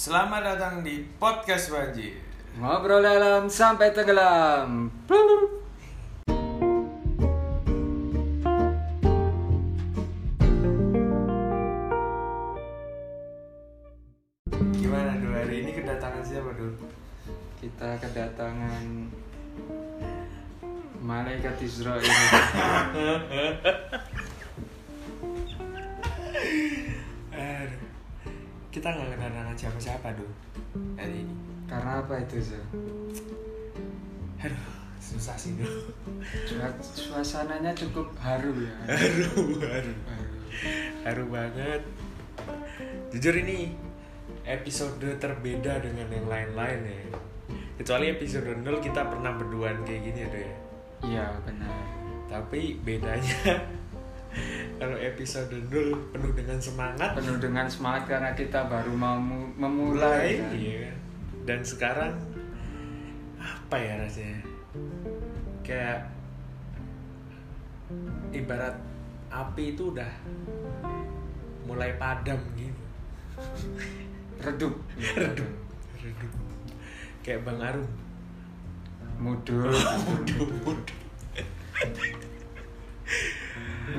Selamat datang di podcast Banjir. Ngobrol dalam sampai tenggelam. Gimana Dul hari ini kedatangan siapa Dul? Kita kedatangan malaikat Israel. Kita nggak kedatangan siapa-siapa Dul hari ini. Karena apa itu, Zo? Aduh, susah sih. Sua- Suasananya cukup haru ya. Haru, haru, Haru. haru banget. Jujur ini episode terbeda dengan yang lain-lain ya. Kecuali episode 0 kita pernah berduaan kayak gini ada ya. Iya benar. Tapi bedanya kalau episode 0 penuh dengan semangat Penuh dengan semangat karena kita baru mau mu- memulai. mulai kan? iya. Dan sekarang apa ya rasanya? Kayak ibarat api itu udah mulai padam gitu. Redup. Redup. Redup. Kayak Bang Arum. Mudur. Muduh, muduh.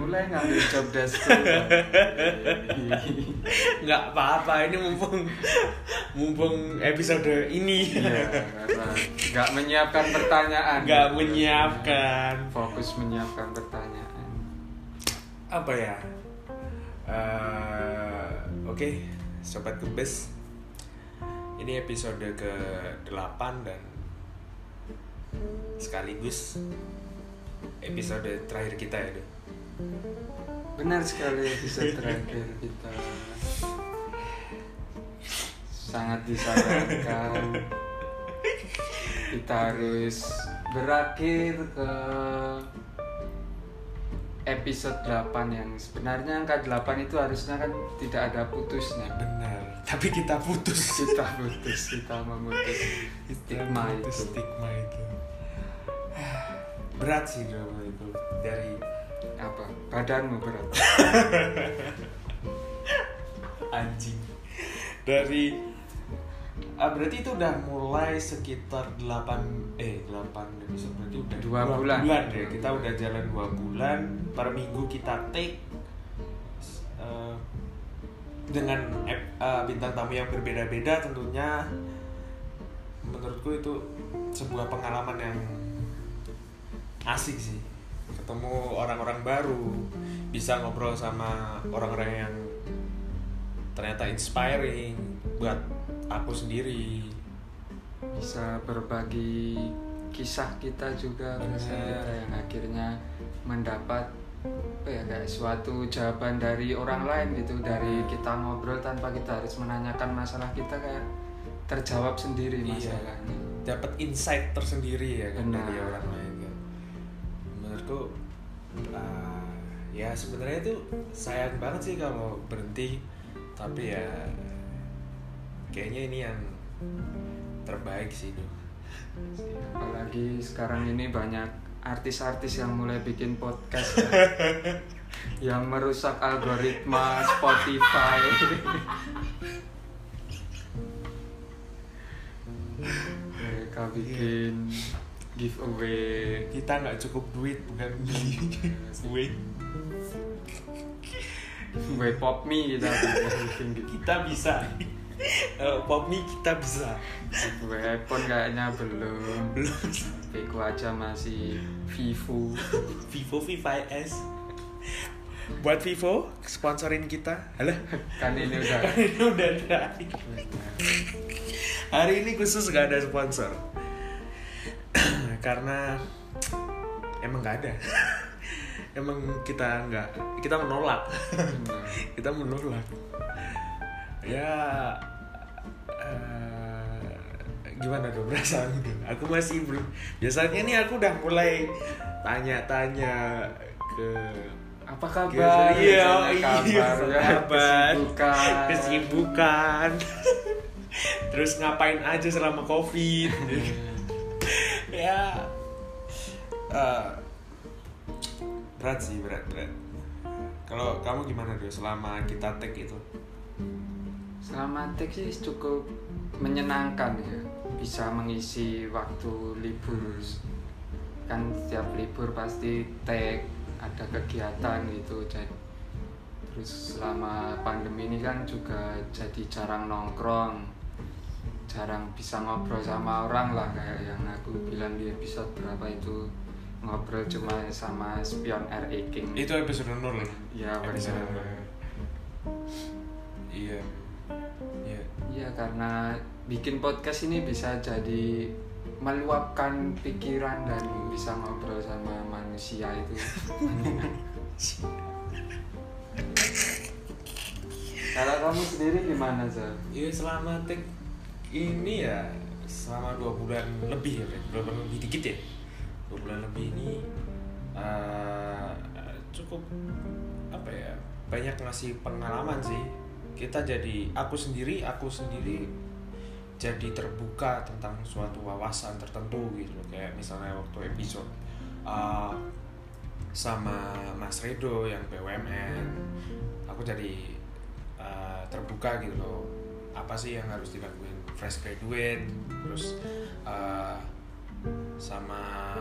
Mulai ngambil job desk. nggak apa-apa ini mumpung mumpung episode ini karena nggak menyiapkan pertanyaan. nggak menyiapkan Fokus menyiapkan pertanyaan. apa ya Eh, oke sobat kebes ini episode ke 8 dan sekaligus episode terakhir kita ya Dul. Benar sekali episode terakhir kita sangat disayangkan. Kita harus berakhir ke episode 8 yang sebenarnya angka 8 itu harusnya kan tidak ada putusnya. benar tapi kita putus Kita putus, kita memutus stigma Kita itu. stigma itu berat sih drama itu dari? Badanmu berat. anjing dari ah, berarti itu udah mulai sekitar 8 eh 8 episode berarti udah Dua bulan. ya kita udah jalan dua bulan per minggu kita take eh, dengan eh, bintang tamu yang berbeda-beda tentunya menurutku itu sebuah pengalaman yang asik sih ketemu orang-orang baru bisa ngobrol sama orang-orang yang ternyata inspiring buat aku sendiri. Bisa berbagi kisah kita juga kisah kita yang akhirnya mendapat apa ya kayak suatu jawaban dari orang lain gitu dari kita ngobrol tanpa kita harus menanyakan masalah kita kayak terjawab sendiri Iya. masalahnya. Dapat insight tersendiri ya kan Benar. dari orang lain menurutku ah, ya sebenarnya itu sayang banget sih kalau berhenti. Tapi ya kayaknya ini yang terbaik sih apalagi sekarang ini banyak artis-artis yang mulai bikin podcast ya. yang merusak algoritma Spotify. Mereka bikin giveaway kita nggak cukup duit bukan beli. Giveaway giveaway pop mie kita bikin gitu. kita bisa. Eh, pop mie kita bisa. Giveaway iPhone kayaknya belum. Belum. Beku aja masih Vivo. Vivo V5s buat Vivo sponsorin kita. Halo? Kan ini udah. Ini udah terakhir. Hari ini khusus gak ada sponsor karena emang gak ada. Emang kita nggak kita menolak. Kita menolak. Ya eh, gimana dong perasaan aku masih belum biasanya nih aku udah mulai tanya-tanya ke apa kabar? Iya, Misalnya iya, kabar, ya, kabar. kesibukan. Kesibukan. Terus ngapain aja selama covid? Ya eh, berat sih berat berat. Kalau kamu gimana dulu selama kita take itu? Selama take sih cukup menyenangkan ya. Bisa mengisi waktu libur. Kan setiap libur pasti take ada kegiatan gitu. Jadi terus selama pandemi ini kan juga jadi jarang nongkrong. Jarang bisa ngobrol sama orang lah kayak yang aku bilang di episode berapa itu ngobrol cuma sama spion R.E. King itu episode nol ya episode iya iya Iya karena bikin podcast ini bisa jadi meluapkan pikiran dan bisa ngobrol sama manusia itu. Kalau kamu sendiri gimana Zal? Iya selama take ini ya selama dua bulan lebih ya, dua bulan lebih dikit ya, dua bulan lebih ini eh, cukup apa ya banyak ngasih pengalaman sih. Kita jadi aku sendiri, aku sendiri jadi terbuka tentang suatu wawasan tertentu gitu loh. kayak misalnya waktu episode eh, sama Mas Redo yang BUMN, aku jadi uh, terbuka gitu loh apa sih yang harus dilakuin fresh graduate terus uh, sama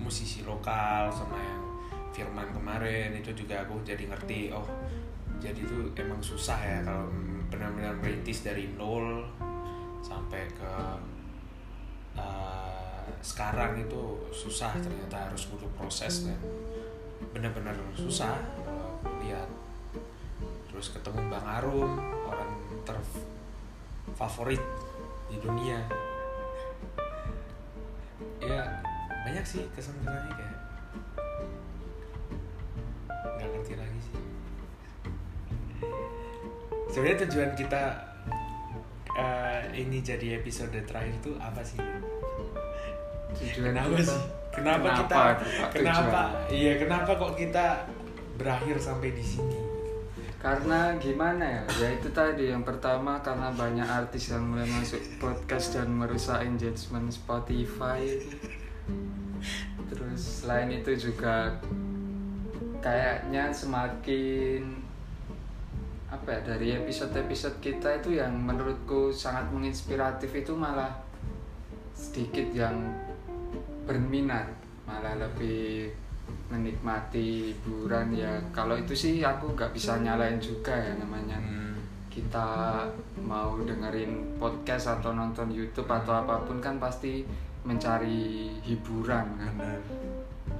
musisi lokal sama yang Firman kemarin itu juga aku jadi ngerti oh jadi itu emang susah ya kalau benar-benar merintis dari nol sampai ke uh, sekarang itu susah ternyata harus butuh proses dan benar-benar susah kalau lihat. Terus ketemu Bang Arum orang terfavorit di dunia ya banyak sih kesan-kesannya kayak nggak ngerti lagi sih. Sebenarnya tujuan kita eh, ini jadi episode terakhir itu apa sih? Tujuan kenapa kita- sih? Kenapa, Kenapa kita tuh, kenapa iya kenapa kok kita berakhir sampai di sini Karena gimana ya? Ya itu tadi yang pertama karena banyak artis yang mulai masuk podcast dan merusak engagement Spotify. Terus selain itu juga kayaknya semakin apa ya dari episode-episode kita itu yang menurutku sangat menginspiratif itu malah sedikit yang berminat malah lebih menikmati hiburan ya. Kalau itu sih aku nggak bisa nyalain juga ya namanya. Hmm. kita mau dengerin podcast atau nonton YouTube atau apa pun kan pasti mencari hiburan kan. Benar.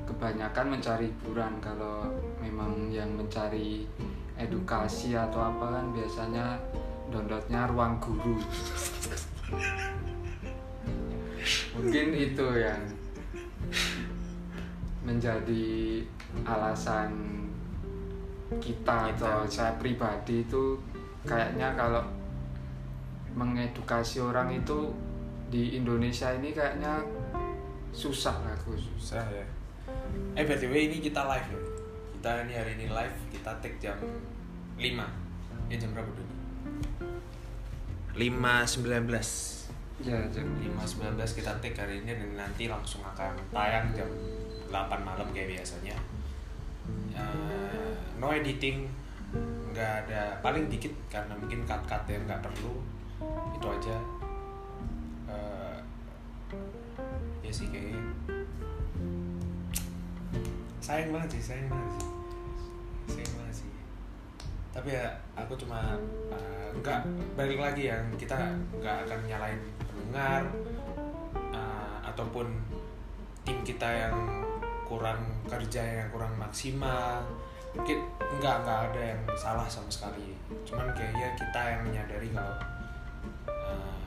kebanyakan mencari hiburan. Kalau memang yang mencari edukasi atau apa kan biasanya downloadnya ruang guru. Mungkin itu yang menjadi alasan kita atau saya pribadi itu kayaknya kalau mengedukasi orang itu di Indonesia ini kayaknya susah lah Gus. susah ya. Eh btw ini kita live ya. Kita ini hari ini live kita take jam 5 ya jam berapa dulu 5.19 Ya, jam 5.19 kita take hari ini dan nanti langsung akan tayang jam 8 malam kayak biasanya. Eh, no editing nggak ada paling dikit karena mungkin cut-cut yang nggak perlu itu aja. Eh, ya sih kayaknya. Sayang banget sih sayang banget sih. Sayang banget sih. Tapi ya aku cuma uh, nggak balik lagi yang kita nggak akan nyalain pendengar uh, ataupun tim kita yang kurang kerja yang kurang maksimal. Mungkin nggak nggak ada yang salah sama sekali. Cuman kayaknya kita yang menyadari kalau uh,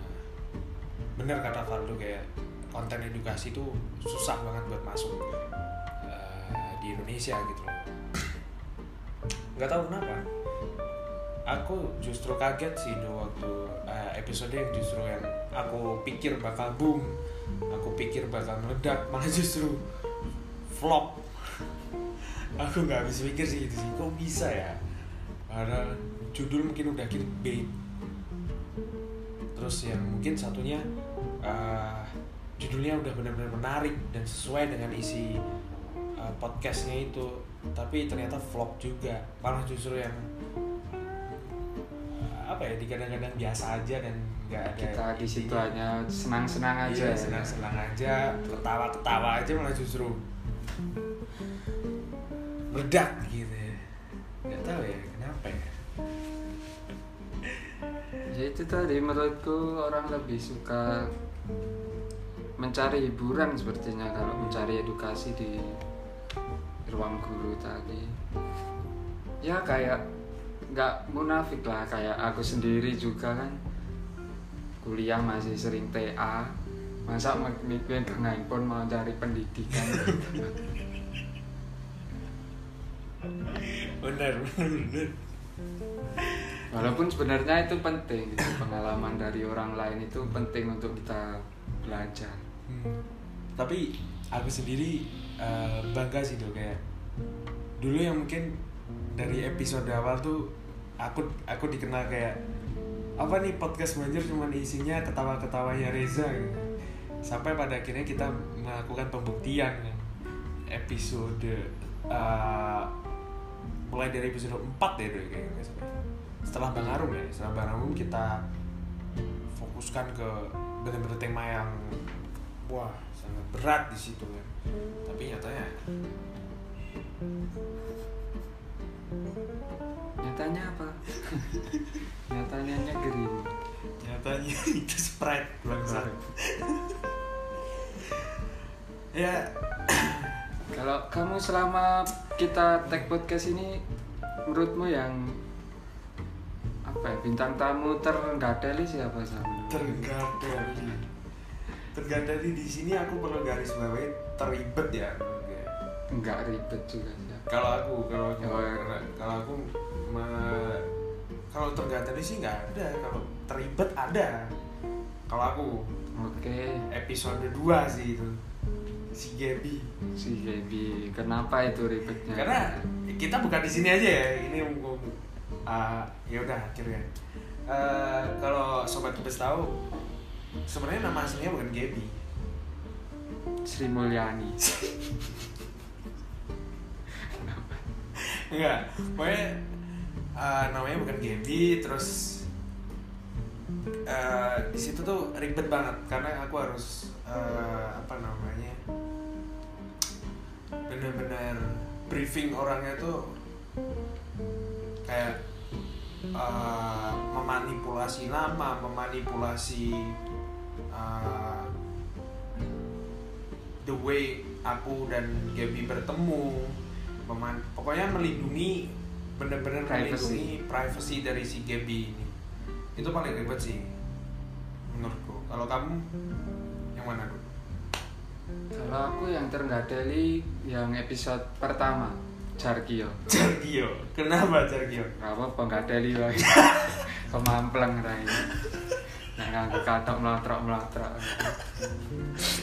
bener kata Faldo kayak konten edukasi itu susah banget buat masuk uh, di Indonesia gitu loh. Nggak tahu kenapa. Aku justru kaget sih do waktu uh, episode yang justru yang aku pikir bakal boom aku pikir bakal meledak malah justru flop aku nggak habis pikir sih itu sih. Kok bisa ya? Karena judul mungkin udah clickbait terus yang mungkin satunya uh, judulnya udah benar-benar menarik dan sesuai dengan isi uh, podcastnya itu. Tapi ternyata flop juga. Malah justru yang apa ya di kadang-kadang biasa aja dan nggak ada kita di situ hanya senang-senang aja Iya, ya. senang-senang aja ketawa-ketawa aja malah justru meledak gitu. Ya nggak tahu ya kenapa ya? Ya itu tadi menurutku orang lebih suka mencari hiburan sepertinya kalau mencari edukasi di ruang guru tadi. Ya kayak nggak munafik lah kayak aku sendiri juga kan. Kuliah masih sering TA masa mikir ke handphone mau cari pendidikan benar benar walaupun sebenarnya itu penting gitu. pengalaman dari orang lain itu penting untuk kita belajar Hmm. tapi aku sendiri eh, bangga sih tuh kayak dulu yang mungkin dari episode awal tuh aku aku dikenal kayak apa nih podcast Banjir cuma isinya ketawa-ketawanya Reza gitu. Sampai pada akhirnya kita melakukan pembuktian kan. episode eh, mulai dari episode 4 ya dulu kayaknya setelah Bang Arum ya setelah Bang Arum kita fokuskan ke benar-benar tema yang wah sangat berat di situ kan. Tapi nyatanya nyatanya apa? Nyatanya green nyatanya itu sprite bangsat. Ya. Kalau kamu selama kita tag podcast ini menurutmu yang apa ya bintang tamu tergadeli siapa sama tergadali tergadali di sini aku perlu garis bawahi teribet ya nggak ribet juga sih. Kalau aku kalau aku Oh, iya. kalau aku me- kalau tergadali sih nggak ada kalau teribet ada. Kalau aku oke. episode 2 sih itu. Si Gaby. Si Gaby kenapa itu ribetnya? Karena kita bukan di sini aja ya ini uh, ya udah akhirnya. Eh, kalau sobat kebes tahu sebenarnya nama aslinya bukan Gaby. Sri Mulyani. Enggak pokoknya uh, namanya bukan Gaby terus uh, di situ tuh ribet banget karena aku harus uh, apa namanya bener-bener briefing orangnya tuh kayak uh, memanipulasi nama memanipulasi uh, the way aku dan Gaby bertemu pokoknya melindungi Privacy. melindungi privacy dari si Gaby ini. Itu paling ribet sih menurutku. Kalau kamu yang mana dulu kalau aku yang tergadeli yang episode pertama Jarkio. Jargio kenapa Jargio nggak deli lagi kemampleng rai nah nganggo katok melatrok melatrok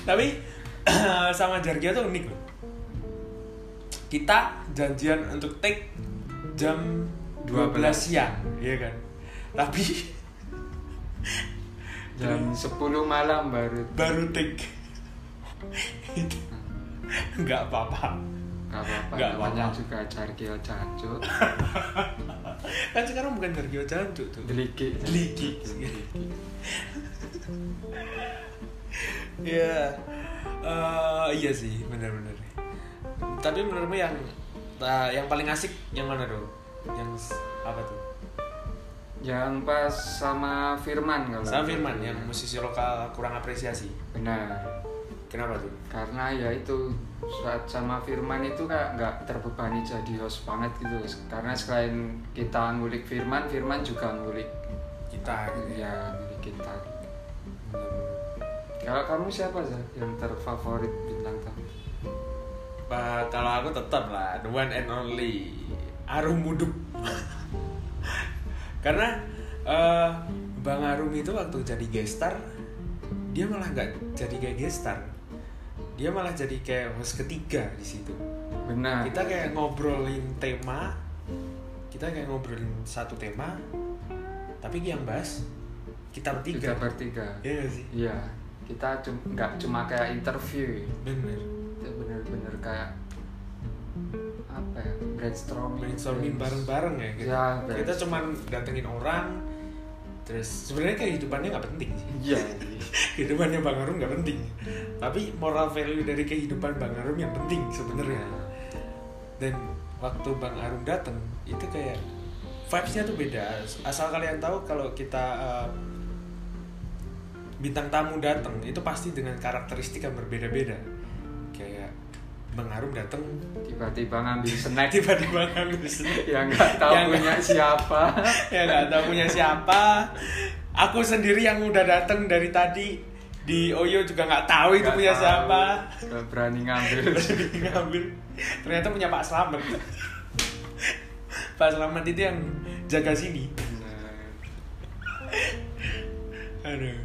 tapi sama Jargio tuh unik loh kita janjian untuk take jam 12 siang iya kan? Tapi jam 10 malam baru baru take. Itu nggak apa-apa. Gak apa-apa Nggak namanya apa-apa. juga Jarkio Cancuk kan sekarang bukan Jargio Jancuk tuh. Deliki Deliki. Iya, Eh, iya sih, benar-benar. Tapi menurutmu yang nah, yang paling asik yang mana tuh? Yang apa tuh? yang pas sama Firman kalau Sama Firman yang musisi lokal kurang apresiasi. benar Kenapa tuh? karena ya itu saat sama Firman itu kayak nggak terbebani jadi host banget gitu karena selain kita ngulik Firman Firman juga ngulik Kita gitu ya. ya ngulik kita kalau kamu siapa sih yang terfavorit bintang tamu Ba- kalau aku tetap lah the one and only Arum Muduk. Karena eh, Bang Arum itu waktu jadi gestar dia malah nggak jadi kayak gestar. Dia malah jadi kayak host ketiga di situ. benar Kita kayak ngobrolin tema, kita kayak ngobrolin satu tema, tapi yang bahas kita bertiga. kita bertiga Iya sih? iya kita nggak cuma kayak interview Bener. Bener-bener kayak apa ya brainstorming brainstorming bareng-bareng ya gitu. Ya, kita cuman datengin orang terus sebenarnya kehidupannya nggak penting sih. Iya. Kehidupannya bang Arum nggak penting. Tapi moral value dari kehidupan bang Arum yang penting sebenarnya. Dan waktu bang Arum datang itu kayak vibesnya tuh beda. Asal kalian tahu kalau kita uh, bintang tamu datang itu pasti dengan karakteristik yang berbeda-beda bang Arum datang tiba-tiba ngambil snack. Tiba-tiba ngambil snack. Yang nggak tahu Yang punya siapa. Ya nggak tahu punya siapa. Aku sendiri yang udah datang dari tadi. Di Oyo juga nggak tahu itu Nggak punya tahu. siapa. Nggak berani ngambil. Ngambil. Ternyata punya Pak Slamet. Pak Slamet itu yang jaga sini. Aduh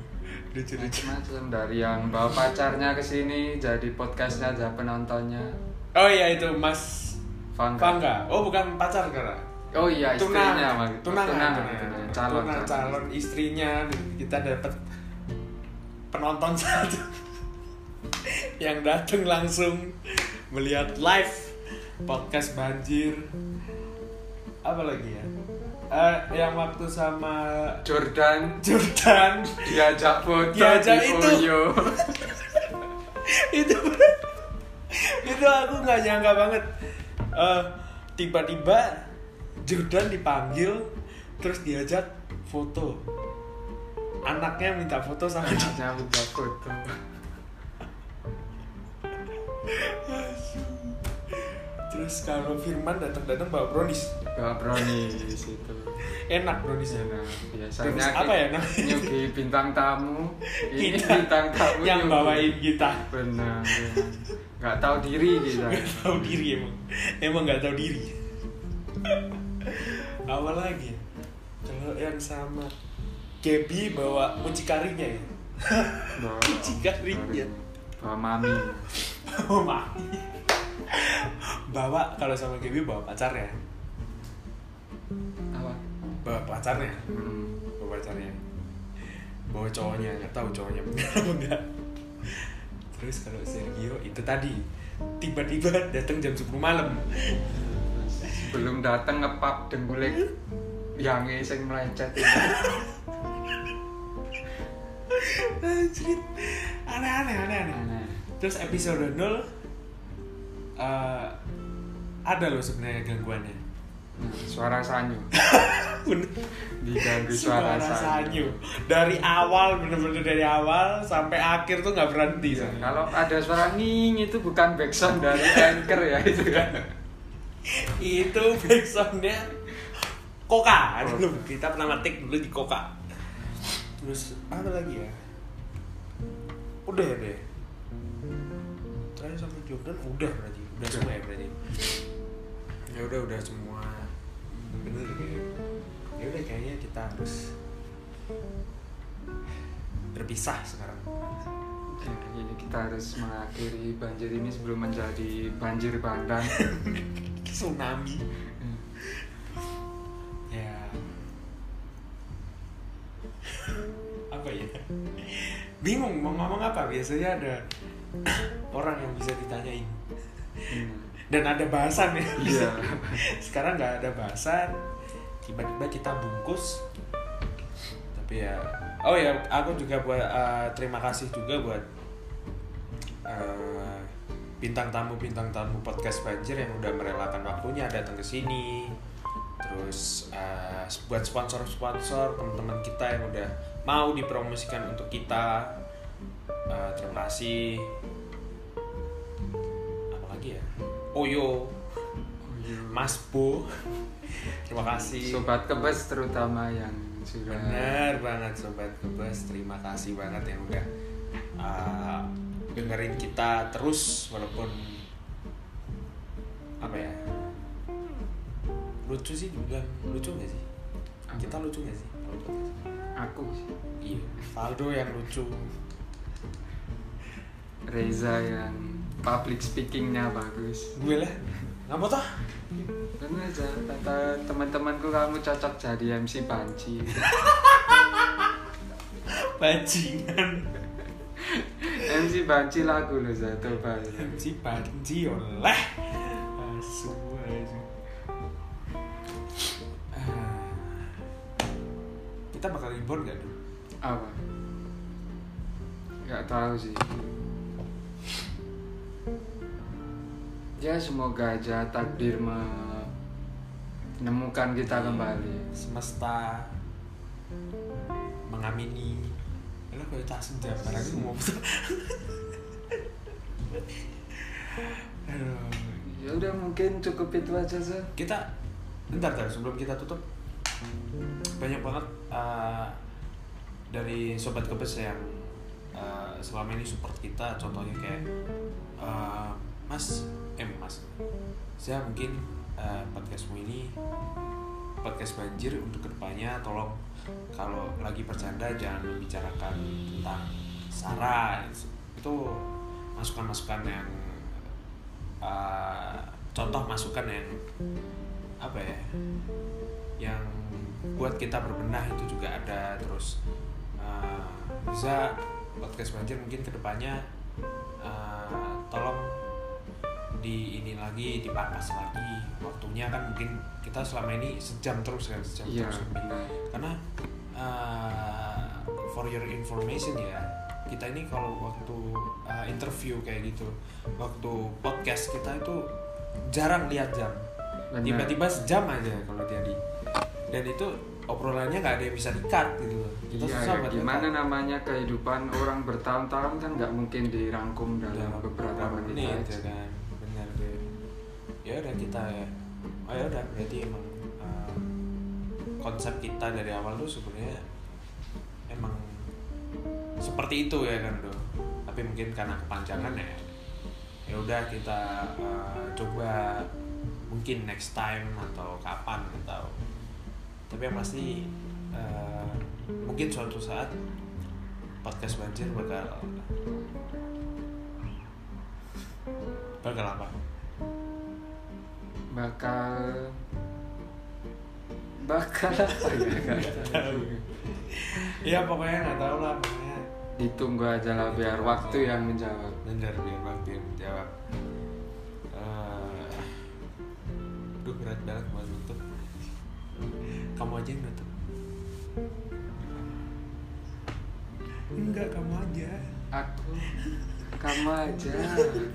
lucu lucu macam dari yang bawa pacarnya ke sini jadi podcastnya ada penontonnya. Oh iya itu Mas Fangga. Fangga. Oh bukan pacar karena oh iya istrinya Mak. tunangan, tunangan, tunangan, tunangan. calon Tunangan, calon istrinya. Kita dapat penonton satu. Yang datang langsung melihat live podcast banjir. Apa lagi ya Eh, yang waktu sama Jordan. Jordan. Diajak foto Diajak di itu. Itu. Itu aku nggak nyangka banget. Eh, tiba-tiba Jordan dipanggil terus diajak foto. Anaknya minta foto sama anaknya minta foto terus kalau Firman datang-datang bawa brownies. Gak brownies itu. Enak browniesnya Nah, biasanya Brownies apa ya namanya? nyugi bintang tamu. Ini Kita bintang tamu yang nyugi. bawain kita. Benar benar. nggak tahu diri kita nggak tahu diri emang. Emang nggak tahu diri. Apa lagi? Kalau yang sama Gaby bawa mucikarinya ya? Bawa Mucikarinya. bawa mami. Bawa mami bawa kalau sama Gaby bawa pacarnya. Apa? Bawa pacarnya. Hmm. bawa pacarnya. Bawa cowoknya nggak tahu cowoknya apa enggak. Terus kalau Sergio itu tadi. Tiba-tiba datang jam 10 malam. Belum datang ngepap dengkulek yang sing melecet itu Anjir. aneh-aneh aneh-aneh Aneh. terus episode 0 eh, ada loh sebenarnya gangguannya. Suara sanyu. Diganggu suara, suara sanyu. sanyu. Dari awal bener-bener dari awal sampai akhir tuh nggak berhenti. Ya, kalau ada suara nging itu bukan backsound dari anchor ya itu kan. Itu backsoundnya koka dulu kita pernah ngetik dulu di koka terus apa lagi ya? Udah ya deh terakhir sama Jordan udah berarti. Udah semua ya berarti ya udah udah semua. Bener ya udah kayaknya kita harus berpisah sekarang. Ya, ini kita harus mengakhiri banjir ini sebelum menjadi banjir bandang. Tsunami. Ya. Apa ya? Bingung mau ngomong apa. Biasanya ada orang yang bisa ditanyain. Hmm. Dan ada bahasan ya. Iya. sekarang nggak ada bahasan. Tiba-tiba kita bungkus. Tapi ya oh ya aku juga buat eh, terima kasih juga buat eh, bintang tamu bintang tamu podcast banjir yang udah merelakan waktunya datang ke sini. Terus eh, buat sponsor-sponsor teman-teman kita yang udah mau dipromosikan untuk kita. Eh, terima kasih Oyo Mas Bo terima kasih sobat kebes terutama yang sudah Bener banget sobat kebas, terima kasih banget yang udah uh, dengerin kita terus walaupun apa ya lucu sih dibilang lucu gak sih? Kita lucu gak sih? aku sih. Iya, Faldo yang lucu. Reza yang public speakingnya bagus. Gue lah, ngapa toh? Bener aja kata teman-temanku kamu cocok jadi MC Panci Bajingan. MC Panci lagu loh satu Si Banji oleh semoga aja takdir menemukan kita kembali. Semesta mengamini. Lo kayak tak senja barang itu mau ya udah mungkin cukup itu aja sih kita bentar bentar sebelum kita tutup banyak banget uh, dari sobat kebes yang uh, selama ini support kita. Contohnya kayak uh, mas eh mas. Saya mungkin uh, podcastmu ini podcast banjir untuk ke depannya. Tolong kalau lagi bercanda jangan membicarakan tentang Sarah. Itu masukan-masukan yang uh, contoh masukan yang apa ya yang buat kita berbenah itu juga ada. Terus uh, bisa podcast banjir mungkin ke depannya uh, tolong di ini lagi dipapas lagi. Waktunya kan mungkin kita selama ini sejam terus kan sejam iya. terus. Karena uh, for your information ya kita ini kalau waktu uh, interview kayak gitu waktu podcast kita itu jarang lihat jam. Tiba-tiba sejam aja kalau dia di. Dan itu obrolannya nggak ada yang bisa di-cut gitu kita Iya, susah ya, gimana namanya kehidupan orang bertahun-tahun kan nggak mungkin dirangkum dalam Dalam beberapa menit, aja. ya kan ya udah kita ya oh ya udah berarti emang uh, konsep kita dari awal tuh sebenarnya emang seperti itu ya kan do tapi mungkin karena kepanjangan ya. Ya udah kita uh, coba mungkin next time atau kapan atau tapi yang pasti uh, mungkin suatu saat podcast banjir bakal bakal apa bakal bakal apa ya? Nggak tahu. ya pokoknya nggak tahu lah pokoknya. Ditunggu aja lah biar waktu yang menjawab. Bener biar waktu yang menjawab. Eh, duh berat banget buat nutup. Kamu aja yang nutup. Enggak kamu aja. Aku kamu aja.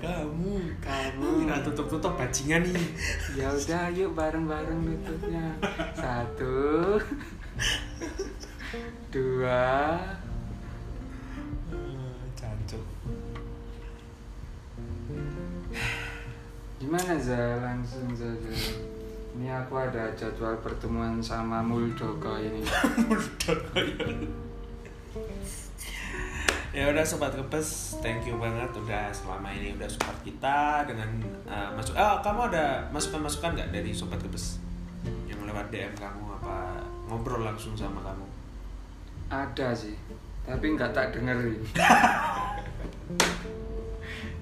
Kamu. Kamu. Kira tutup tutup bajingan nih ya udah yuk bareng-bareng nutupnya satu. Dua. Cancuk gimana za? Langsung saja. Ini aku ada jadwal pertemuan sama Muldoko ini. Ya udah sobat kepes thank you banget udah selama ini udah support kita dengan uh, masuk oh kamu ada masukan masukan nggak dari sobat kepes yang lewat dm kamu apa ngobrol langsung sama kamu? Ada sih tapi nggak tak dengerin.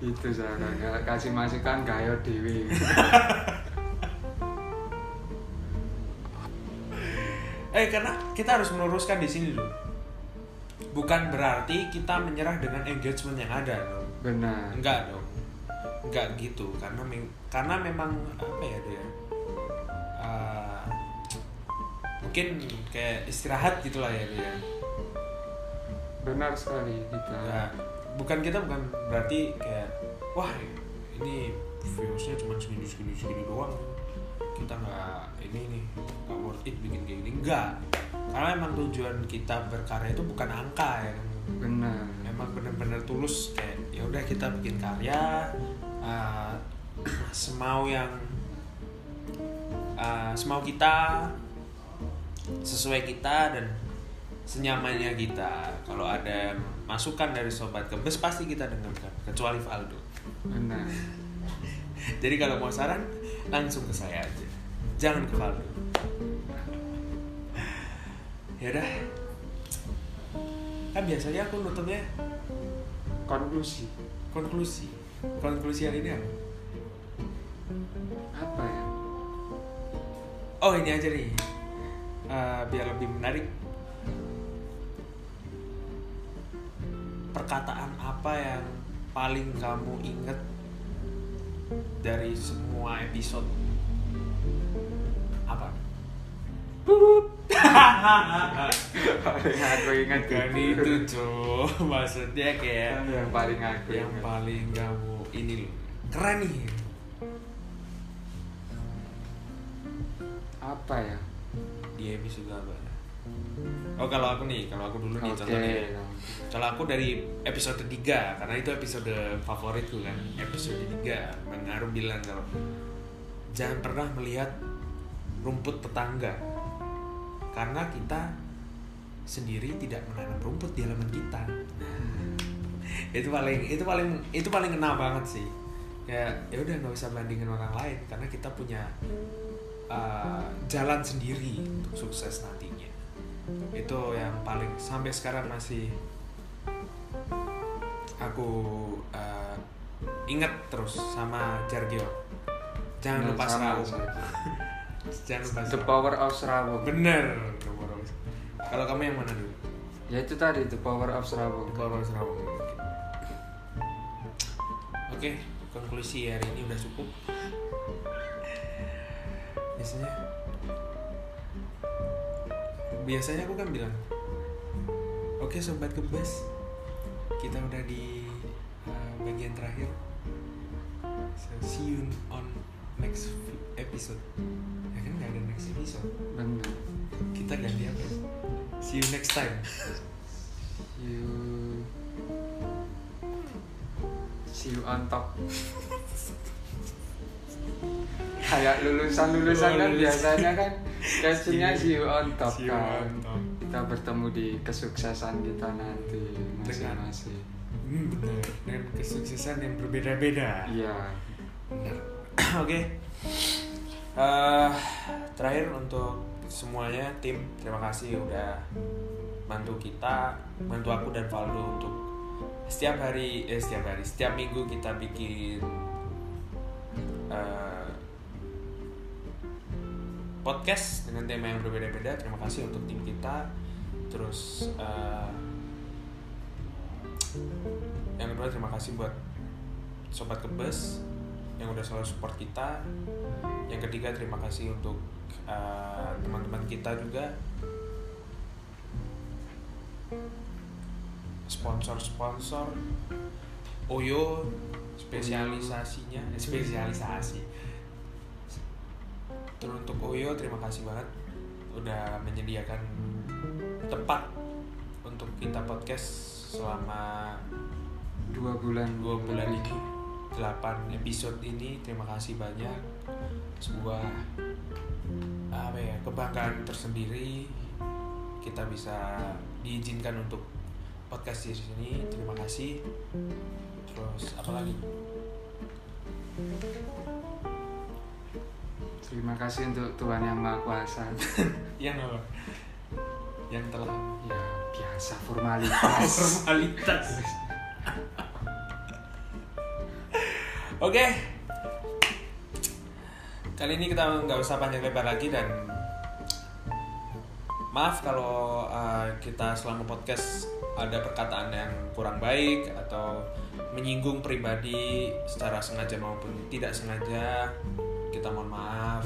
Itu Zara nggak kasih masukan gayo dewi eh karena kita harus meluruskan di sini dulu bukan berarti kita menyerah dengan engagement yang ada dong. Benar. Enggak dong. Enggak gitu karena mem- karena memang apa ya dia uh, mungkin kayak istirahat gitulah ya dia. Benar sekali kita Ya, bukan kita bukan berarti kayak wah ini viewsnya cuma segini segini segini doang kita nggak ini nih nggak worth it bikin kayak gini. Enggak karena emang tujuan kita berkarya itu bukan angka ya kan? Benar. Emang bener-bener tulus kayak ya udah kita bikin karya uh, semau yang uh, semau kita sesuai kita dan senyamannya kita. Kalau ada masukan dari sobat kebes pasti kita dengarkan kecuali Valdo benar. Jadi kalau mau saran langsung ke saya aja jangan ke Valdo ya udah. Kan biasanya aku nutupnya konklusi. Konklusi. Konklusi hari ini apa? apa ya? Oh ini aja nih. Eh, biar lebih menarik. Perkataan apa yang paling kamu inget dari semua episode paling aku ingat Bukan itu cuy maksudnya kayak yang paling aku yang ingat. paling kamu ini loh keren nih. Apa ya? Di episode apa oh kalau aku nih kalau aku dulu nih oke. contohnya. Kalau aku dari episode 3 karena itu episode favoritku kan episode 3 Bang Arum bilang kalau jangan pernah melihat rumput tetangga karena kita sendiri tidak menanam rumput di halaman kita. Itu paling itu paling itu paling kena banget sih. Kayak ya udah nggak usah bandingin orang lain karena kita punya uh, jalan sendiri untuk sukses nantinya. Itu yang paling sampai sekarang masih aku uh, ingat terus sama Jargio. Jangan lupa Sama, Serawung sama. Jangan lupa The. Power of Serawung bener kalau kamu yang mana dulu? Ya itu tadi The Power of Serawung The Power of Serawung oke. Konklusi hari ini udah cukup. Biasanya biasanya aku kan bilang oke sobat kebas kita udah di uh, bagian terakhir. So, see you on next episode next episode bener kita ganti apa ya? see you next time you see you on top kayak lulusan lulusan kan biasanya kan captionnya see you on top See you kan on top. kita bertemu di kesuksesan kita nanti masing-masing Hmm, benar. Dengan kesuksesan yang berbeda-beda. iya Benar. Oke. Eh, terakhir untuk semuanya tim terima kasih udah bantu kita, bantu aku dan Valdo untuk setiap hari, eh setiap hari, setiap minggu kita bikin eh, podcast dengan tema yang berbeda-beda. Terima kasih untuk tim kita. Terus eh, yang kedua terima kasih buat sobat kebes yang udah selalu support kita yang ketiga terima kasih untuk uh, teman-teman kita juga. Sponsor-sponsor. Oyo spesialisasinya eh, spesialisasi. Terus untuk Oyo terima kasih banget udah menyediakan tempat untuk kita podcast selama dua bulan. Dua bulan ini 8 episode ini terima kasih banyak. Sebuah apa ya kebanggaan tersendiri. Kita bisa diizinkan untuk podcast di sini. Terima kasih. Terus apa lagi? Terima kasih untuk Tuhan yang Maha Kuasa. Yang apa? Yang telah ya biasa formalitas. Formalitas oke. Kali ini kita nggak usah panjang lebar lagi dan maaf kalau uh, kita selama podcast ada perkataan yang kurang baik atau menyinggung pribadi secara sengaja maupun tidak sengaja kita mohon maaf.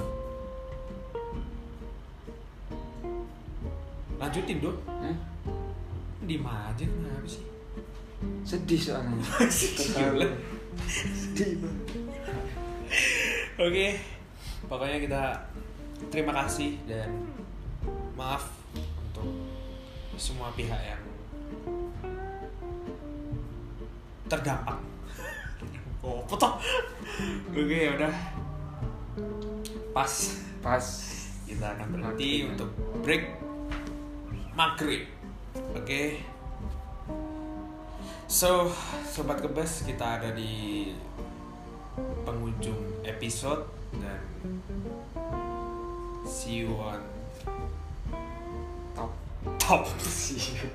Lanjutin dong Eh, di aja kenapa sih? Sedih soalnya. Gila. Sedih. Oke, pokoknya kita terima kasih dan maaf untuk semua pihak yang terdampak. Oh, foto. Oke, ya udah. Pas pas kita akan berhenti untuk break maghrib. Oke. So, sobat kebas, kita ada di penghujung episode dan see you on top top. sih